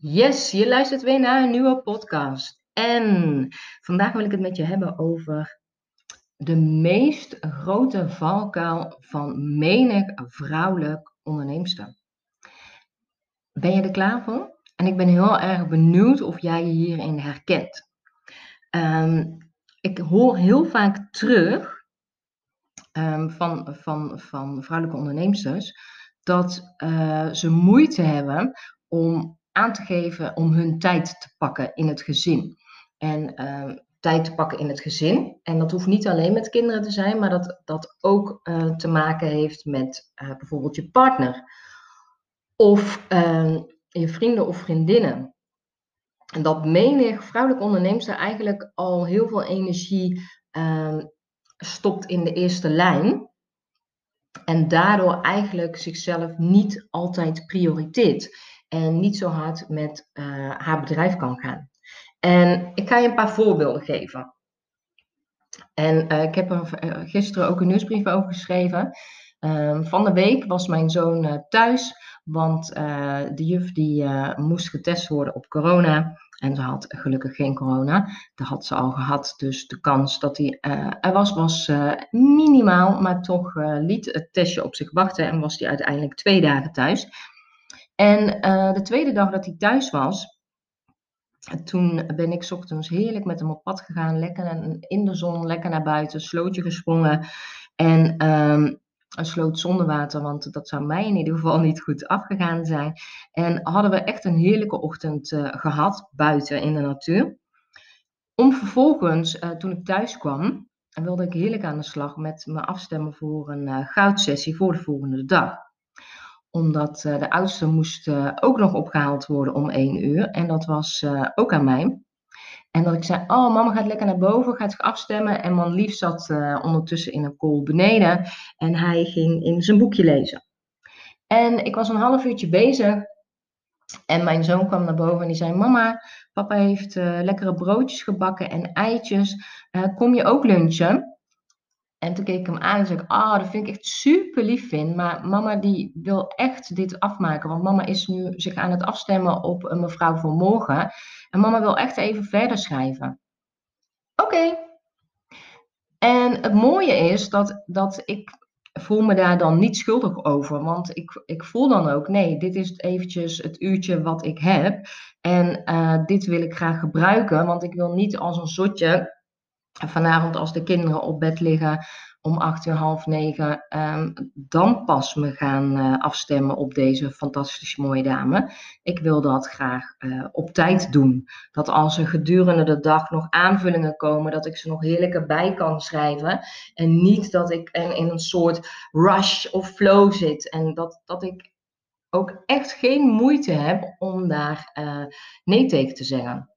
Yes, je luistert weer naar een nieuwe podcast. En vandaag wil ik het met je hebben over de meest grote valkuil van menig vrouwelijk onderneemster. Ben je er klaar voor? En ik ben heel erg benieuwd of jij je hierin herkent. Ehm, ik hoor heel vaak terug um, van, van, van vrouwelijke onderneemsters dat uh, ze moeite hebben om aan te geven om hun tijd te pakken in het gezin. En uh, tijd te pakken in het gezin. En dat hoeft niet alleen met kinderen te zijn, maar dat dat ook uh, te maken heeft met uh, bijvoorbeeld je partner. Of ehm, je vrienden of vriendinnen. En dat menig vrouwelijke onderneemster eigenlijk al heel veel energie ehm, stopt in de eerste lijn. En daardoor eigenlijk zichzelf niet altijd prioriteert en niet zo hard met uh, haar bedrijf kan gaan. En ik ga je een paar voorbeelden geven. En uh, ik heb er eh, gisteren ook een nieuwsbrief over geschreven. Uh, van de week was mijn zoon thuis, want de juf die moest getest worden op corona. En ze had gelukkig geen corona. Dat had ze al gehad. Dus de kans dat hij er was, was minimaal. Maar toch liet het testje op zich wachten en was hij uiteindelijk twee dagen thuis. En uh, de tweede dag dat hij thuis was, toen ben ik ochtends heerlijk met hem op pad gegaan, lekker in de zon, lekker naar buiten, slootje gesprongen en um, een sloot zonder water, want dat zou mij in ieder geval niet goed afgegaan zijn. En hadden we echt een heerlijke ochtend uh, gehad buiten in de natuur. Om vervolgens, uh, toen ik thuis kwam, wilde ik heerlijk aan de slag met me afstemmen voor een goudsessie voor de volgende dag omdat uh, de oudste moest uh, ook nog opgehaald worden om één uur. En dat was uh, ook aan mij. En dat ik zei, oh mama gaat lekker naar boven, gaat zich afstemmen. En man lief zat ondertussen in een kool beneden. En hij ging in zijn boekje lezen. En ik was een half uurtje bezig. En mijn zoon kwam naar boven en die zei, mama, papa heeft lekkere broodjes gebakken en eitjes. kom je ook lunchen? En toen keek ik hem aan en zei ik, ah, oh, dat vind ik echt super lief, Vin. Maar mama die wil echt dit afmaken. Want mama is nu zich aan het afstemmen op een mevrouw voor morgen. En mama wil echt even verder schrijven. Oké. En het mooie is dat, dat ik voel me daar dan niet schuldig over. Want ik, ik voel dan ook, nee, dit is eventjes het uurtje wat ik heb. En uh, dit wil ik graag gebruiken. Want ik wil niet als een zotje vanavond als de kinderen op bed liggen om acht uur, half negen, um, dan pas me gaan uh, afstemmen op deze fantastische mooie dame. Ik wil dat graag uh, op tijd doen. Dat als er gedurende de dag nog aanvullingen komen, dat ik ze nog heerlijker bij kan schrijven. En niet dat ik in, in een soort rush of flow zit. En dat, dat ik ook echt geen moeite heb om daar uh, nee tegen te zeggen.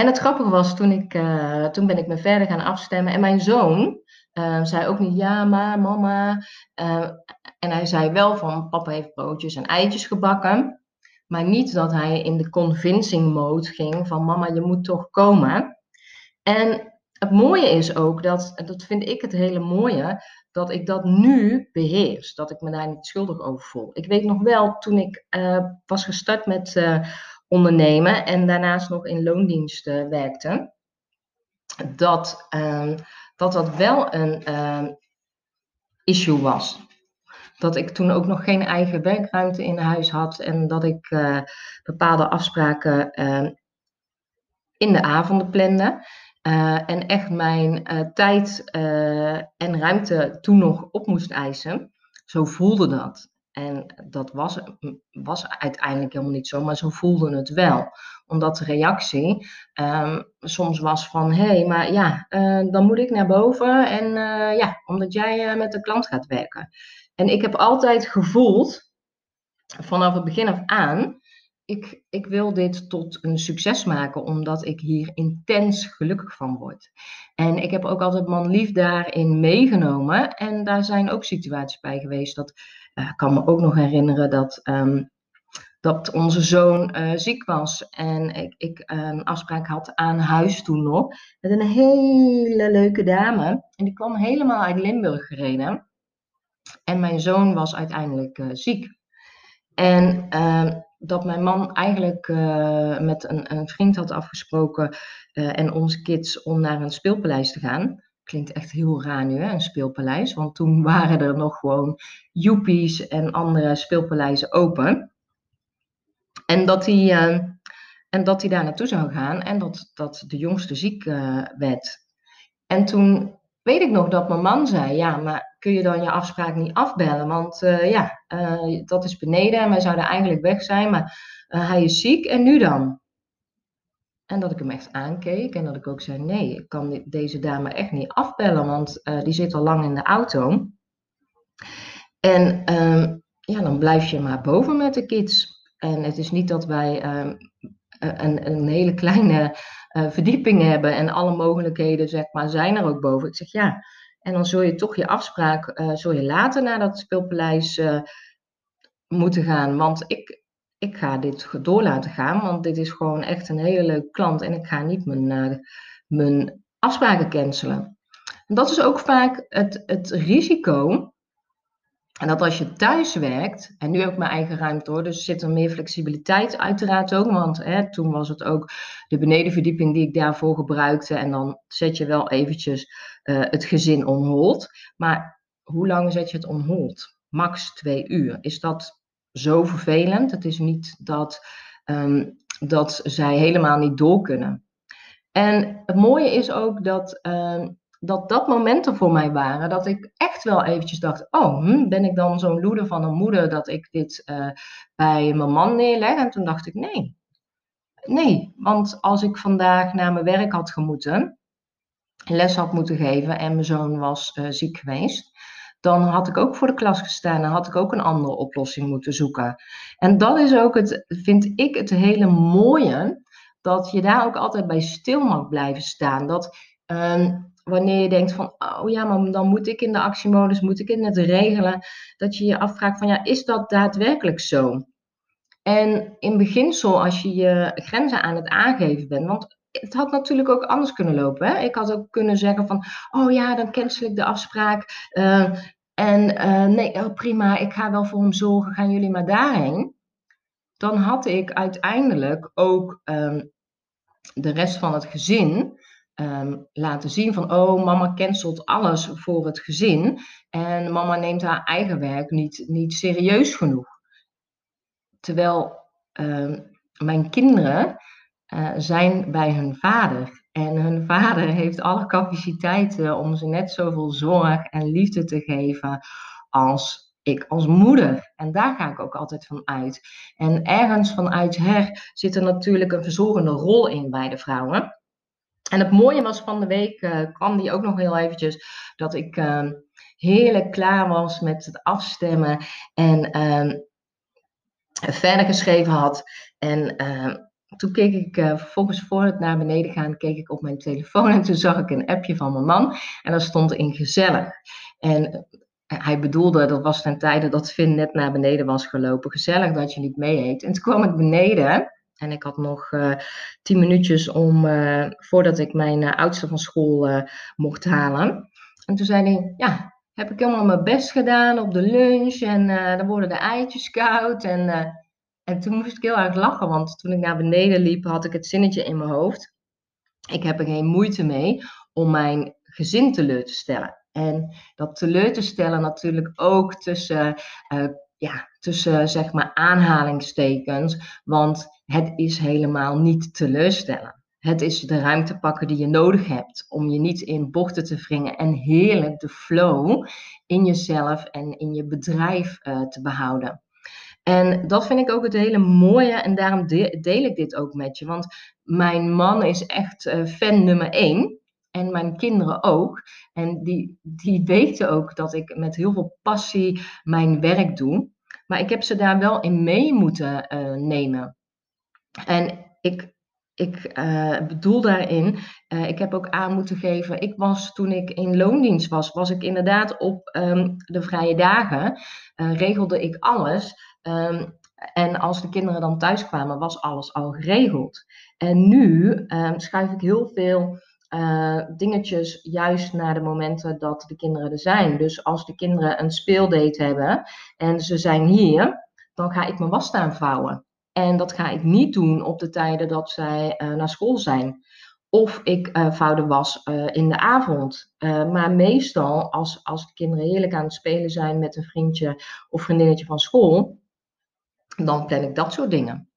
En het grappige was, toen, ik, uh, toen ben ik me verder gaan afstemmen. En mijn zoon uh, zei ook niet ja, maar mama. Uh, en hij zei wel van papa heeft broodjes en eitjes gebakken. Maar niet dat hij in de convincing mode ging van mama, je moet toch komen. En het mooie is ook dat, en dat vind ik het hele mooie, dat ik dat nu beheers. Dat ik me daar niet schuldig over voel. Ik weet nog wel, toen ik was gestart met ondernemen en daarnaast nog in loondienst werkte, dat, uh, dat dat wel een uh, issue was. Dat ik toen ook nog geen eigen werkruimte in huis had en dat ik uh, bepaalde afspraken ehm, in de avonden plande. Uh, en echt mijn tijd en ruimte toen nog op moest eisen. Zo voelde dat. En dat was, was uiteindelijk helemaal niet zo, maar zo voelde het wel. Omdat de reactie um, soms was van, hé, hey, maar ja, uh, dan moet ik naar boven en uh, ja, omdat jij uh, met de klant gaat werken. En ik heb altijd gevoeld, vanaf het begin af aan, ik, ik wil dit tot een succes maken, omdat ik hier intens gelukkig van word. En ik heb ook altijd man lief daarin meegenomen. En daar zijn ook situaties bij geweest dat ik uh, kan me ook nog herinneren dat, um, dat onze zoon uh, ziek was. En ik, ik een ehm, afspraak had aan huis toen nog. Met een hele leuke dame. En die kwam helemaal uit Limburg gereden. En mijn zoon was uiteindelijk uh, ziek. En uh, dat mijn man eigenlijk eh, met een, een, vriend had afgesproken en onze kids om naar een speelpaleis te gaan. Klinkt echt heel raar nu, hè, een speelpaleis. Want toen waren er nog gewoon joepies en andere speelpaleizen open. En dat hij, en dat hij daar naartoe zou gaan en dat, dat de jongste ziek werd. En toen weet ik nog dat mijn man zei, ja, maar kun je dan je afspraak niet afbellen? Want uh, ja, uh, dat is beneden en wij zouden eigenlijk weg zijn, maar hij is ziek en nu dan? En dat ik hem echt aankeek en dat ik ook zei, nee, ik kan deze dame echt niet afbellen, want die zit al lang in de auto. En ehm, ja, dan blijf je maar boven met de kids. En het is niet dat wij ehm, een, een hele kleine uh, verdieping hebben en alle mogelijkheden zeg maar, zijn er ook boven. Ik zeg ja, en dan zul je toch je afspraak, uh, zul je later naar dat speelpaleis moeten gaan. Want ik, ik ga dit door laten gaan, want dit is gewoon echt een hele leuke klant en ik ga niet mijn, mijn afspraken cancelen. En dat is ook vaak het, het risico en dat als je thuis werkt, en nu heb ik mijn eigen ruimte hoor, dus zit er meer flexibiliteit uiteraard ook. Want hè, toen was het ook de benedenverdieping die ik daarvoor gebruikte. En dan zet je wel eventjes uh, het gezin on hold. Maar hoe lang zet je het on hold? Max twee uur. Is dat zo vervelend? Het is niet dat, um, dat zij helemaal niet door kunnen. En het mooie is ook dat um, dat dat momenten voor mij waren dat ik echt wel eventjes dacht, oh, hm, ben ik dan zo'n loeder van een moeder dat ik dit uh, bij mijn man neerleg? En toen dacht ik, nee. Nee, want als ik vandaag naar mijn werk had gemoeten, les had moeten geven en mijn zoon was uh, ziek geweest, dan had ik ook voor de klas gestaan en had ik ook een andere oplossing moeten zoeken. En dat is ook het, vind ik, het hele mooie, dat je daar ook altijd bij stil mag blijven staan. Dat uh, wanneer je denkt van, oh ja, maar dan moet ik in de actiemodus, moet ik in het regelen, dat je je afvraagt van, ja, is dat daadwerkelijk zo? En in beginsel, als je je grenzen aan het aangeven bent, want het had natuurlijk ook anders kunnen lopen. Hè? Ik had ook kunnen zeggen van, oh ja, dan cancel ik de afspraak. Uh, en uh, nee, oh prima, ik ga wel voor hem zorgen, gaan jullie maar daarheen. Dan had ik uiteindelijk ook um, de rest van het gezin um, laten zien van, oh, mama cancelt alles voor het gezin en mama neemt haar eigen werk niet, niet serieus genoeg. Terwijl mijn kinderen uh, zijn bij hun vader en hun vader heeft alle capaciteiten om ze net zoveel zorg en liefde te geven als ik als moeder. En daar ga ik ook altijd van uit. En ergens vanuit her zit er natuurlijk een verzorgende rol in bij de vrouwen. En het mooie was van de week, uh, kwam die ook nog heel eventjes, dat ik uh, heerlijk klaar was met het afstemmen en uh, verder geschreven had. En ehm, toen keek ik uh, vervolgens voor het naar beneden gaan, keek ik op mijn telefoon en toen zag ik een appje van mijn man en daar stond in gezellig. En eh, hij bedoelde, dat was ten tijde dat Finn net naar beneden was gelopen, gezellig dat je niet mee eet. En toen kwam ik beneden en ik had nog uh, tien minuutjes om, voordat ik mijn oudste van school mocht halen. En toen zei hij, ja, heb ik helemaal mijn best gedaan op de lunch. En dan worden de eitjes koud. En, en toen moest ik heel erg lachen, want toen ik naar beneden liep, had ik het zinnetje in mijn hoofd. Ik heb er geen moeite mee om mijn gezin teleur te stellen. En dat teleur te stellen natuurlijk ook tussen ja, tussen zeg maar aanhalingstekens, want het is helemaal niet teleurstellen. Het is de ruimte pakken die je nodig hebt om je niet in bochten te wringen en heerlijk de flow in jezelf en in je bedrijf uh, te behouden. En dat vind ik ook het hele mooie en daarom deel ik dit ook met je. Want mijn man is echt uh, fan nummer één. En mijn kinderen ook. En die, die weten ook dat ik met heel veel passie mijn werk doe. Maar ik heb ze daar wel in mee moeten uh, nemen. En ik, ik uh, bedoel daarin, ik heb ook aan moeten geven, ik was toen ik in loondienst was, was ik inderdaad op um, de vrije dagen, regelde ik alles. Um, en als de kinderen dan thuis kwamen, was alles al geregeld. En nu um, schuif ik heel veel uh, dingetjes juist naar de momenten dat de kinderen er zijn. Dus als de kinderen een speeldate hebben en ze zijn hier, dan ga ik mijn was staan vouwen. En dat ga ik niet doen op de tijden dat zij uh, naar school zijn. Of ik uh, vouw de was in de avond. maar meestal, als, als de kinderen heerlijk aan het spelen zijn met een vriendje of vriendinnetje van school, dan plan ik dat soort dingen.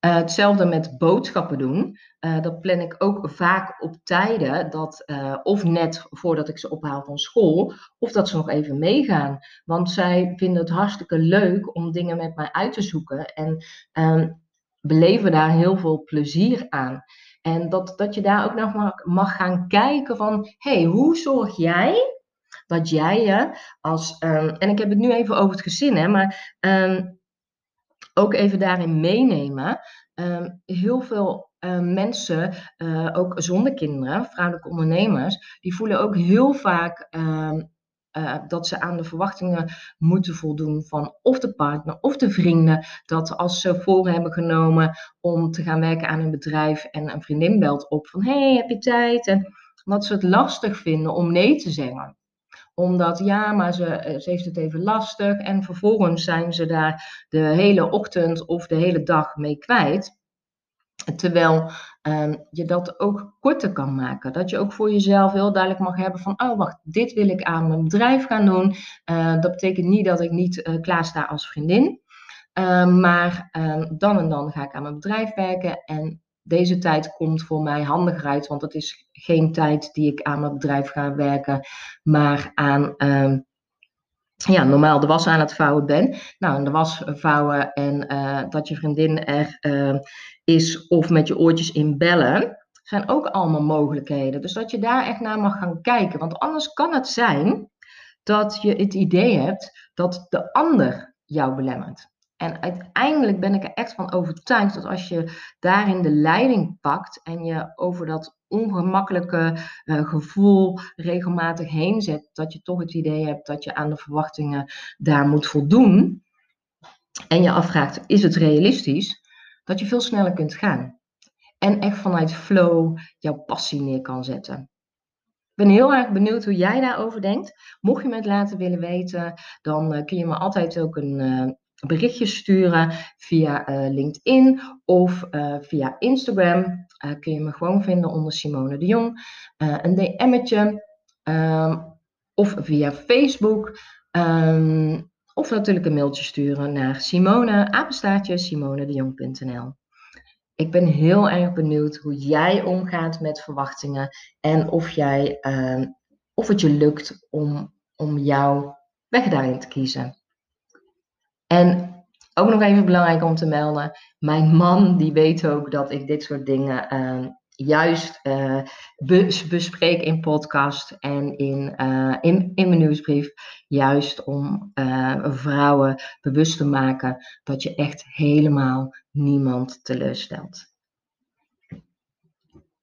Uh, hetzelfde met boodschappen doen. Uh, dat plan ik ook vaak op tijden dat, uh, of net voordat ik ze ophaal van school, of dat ze nog even meegaan. Want zij vinden het hartstikke leuk om dingen met mij uit te zoeken en um, beleven daar heel veel plezier aan. En dat, dat je daar ook nog mag, mag gaan kijken van, hey, hoe zorg jij dat jij je als, um, en ik heb het nu even over het gezin, hè, maar um, ook even daarin meenemen. Um, heel veel uh, mensen, uh, ook zonder kinderen, vrouwelijke ondernemers, die voelen ook heel vaak um, uh, dat ze aan de verwachtingen moeten voldoen van of de partner of de vrienden. Dat als ze voor hebben genomen om te gaan werken aan een bedrijf en een vriendin belt op van hey, heb je tijd? En dat ze het lastig vinden om nee te zeggen omdat ja, maar ze, eh, ze heeft het even lastig. En vervolgens zijn ze daar de hele ochtend of de hele dag mee kwijt. Terwijl um, je dat ook korter kan maken. Dat je ook voor jezelf heel duidelijk mag hebben van, oh wacht, dit wil ik aan mijn bedrijf gaan doen. Uh, dat betekent niet dat ik niet uh, klaar sta als vriendin. Uh, maar ehm, dan en dan ga ik aan mijn bedrijf werken. En deze tijd komt voor mij handiger uit, want het is geen tijd die ik aan mijn bedrijf ga werken, maar aan uh, ja, normaal de was aan het vouwen ben. Nou, de was vouwen en uh, dat je vriendin er uh, is of met je oortjes in bellen, zijn ook allemaal mogelijkheden. Dus dat je daar echt naar mag gaan kijken, want anders kan het zijn dat je het idee hebt dat de ander jou belemmert. En uiteindelijk ben ik er echt van overtuigd dat als je daarin de leiding pakt en je over dat ongemakkelijke uh, gevoel regelmatig heen zet, dat je toch het idee hebt dat je aan de verwachtingen daar moet voldoen. En je afvraagt, is het realistisch? Dat je veel sneller kunt gaan. En echt vanuit flow jouw passie neer kan zetten. Ik ben heel erg benieuwd hoe jij daarover denkt. Mocht je me het laten willen weten, dan uh, kun je me altijd ook een, uh, berichtjes sturen via uh, LinkedIn of uh, via Instagram. Uh, kun je me gewoon vinden onder Simone de Jong. een DM'tje um, of via Facebook. Um, of natuurlijk een mailtje sturen naar Simone, apenstaartje simonedejong.nl. Ik ben heel erg benieuwd hoe jij omgaat met verwachtingen en of, jij, of het je lukt om, om jouw weg daarin te kiezen. En ook nog even belangrijk om te melden, mijn man die weet ook dat ik dit soort dingen uh, juist uh, bespreek in podcast en in, uh, in, in mijn nieuwsbrief. Juist om vrouwen bewust te maken dat je echt helemaal niemand teleurstelt.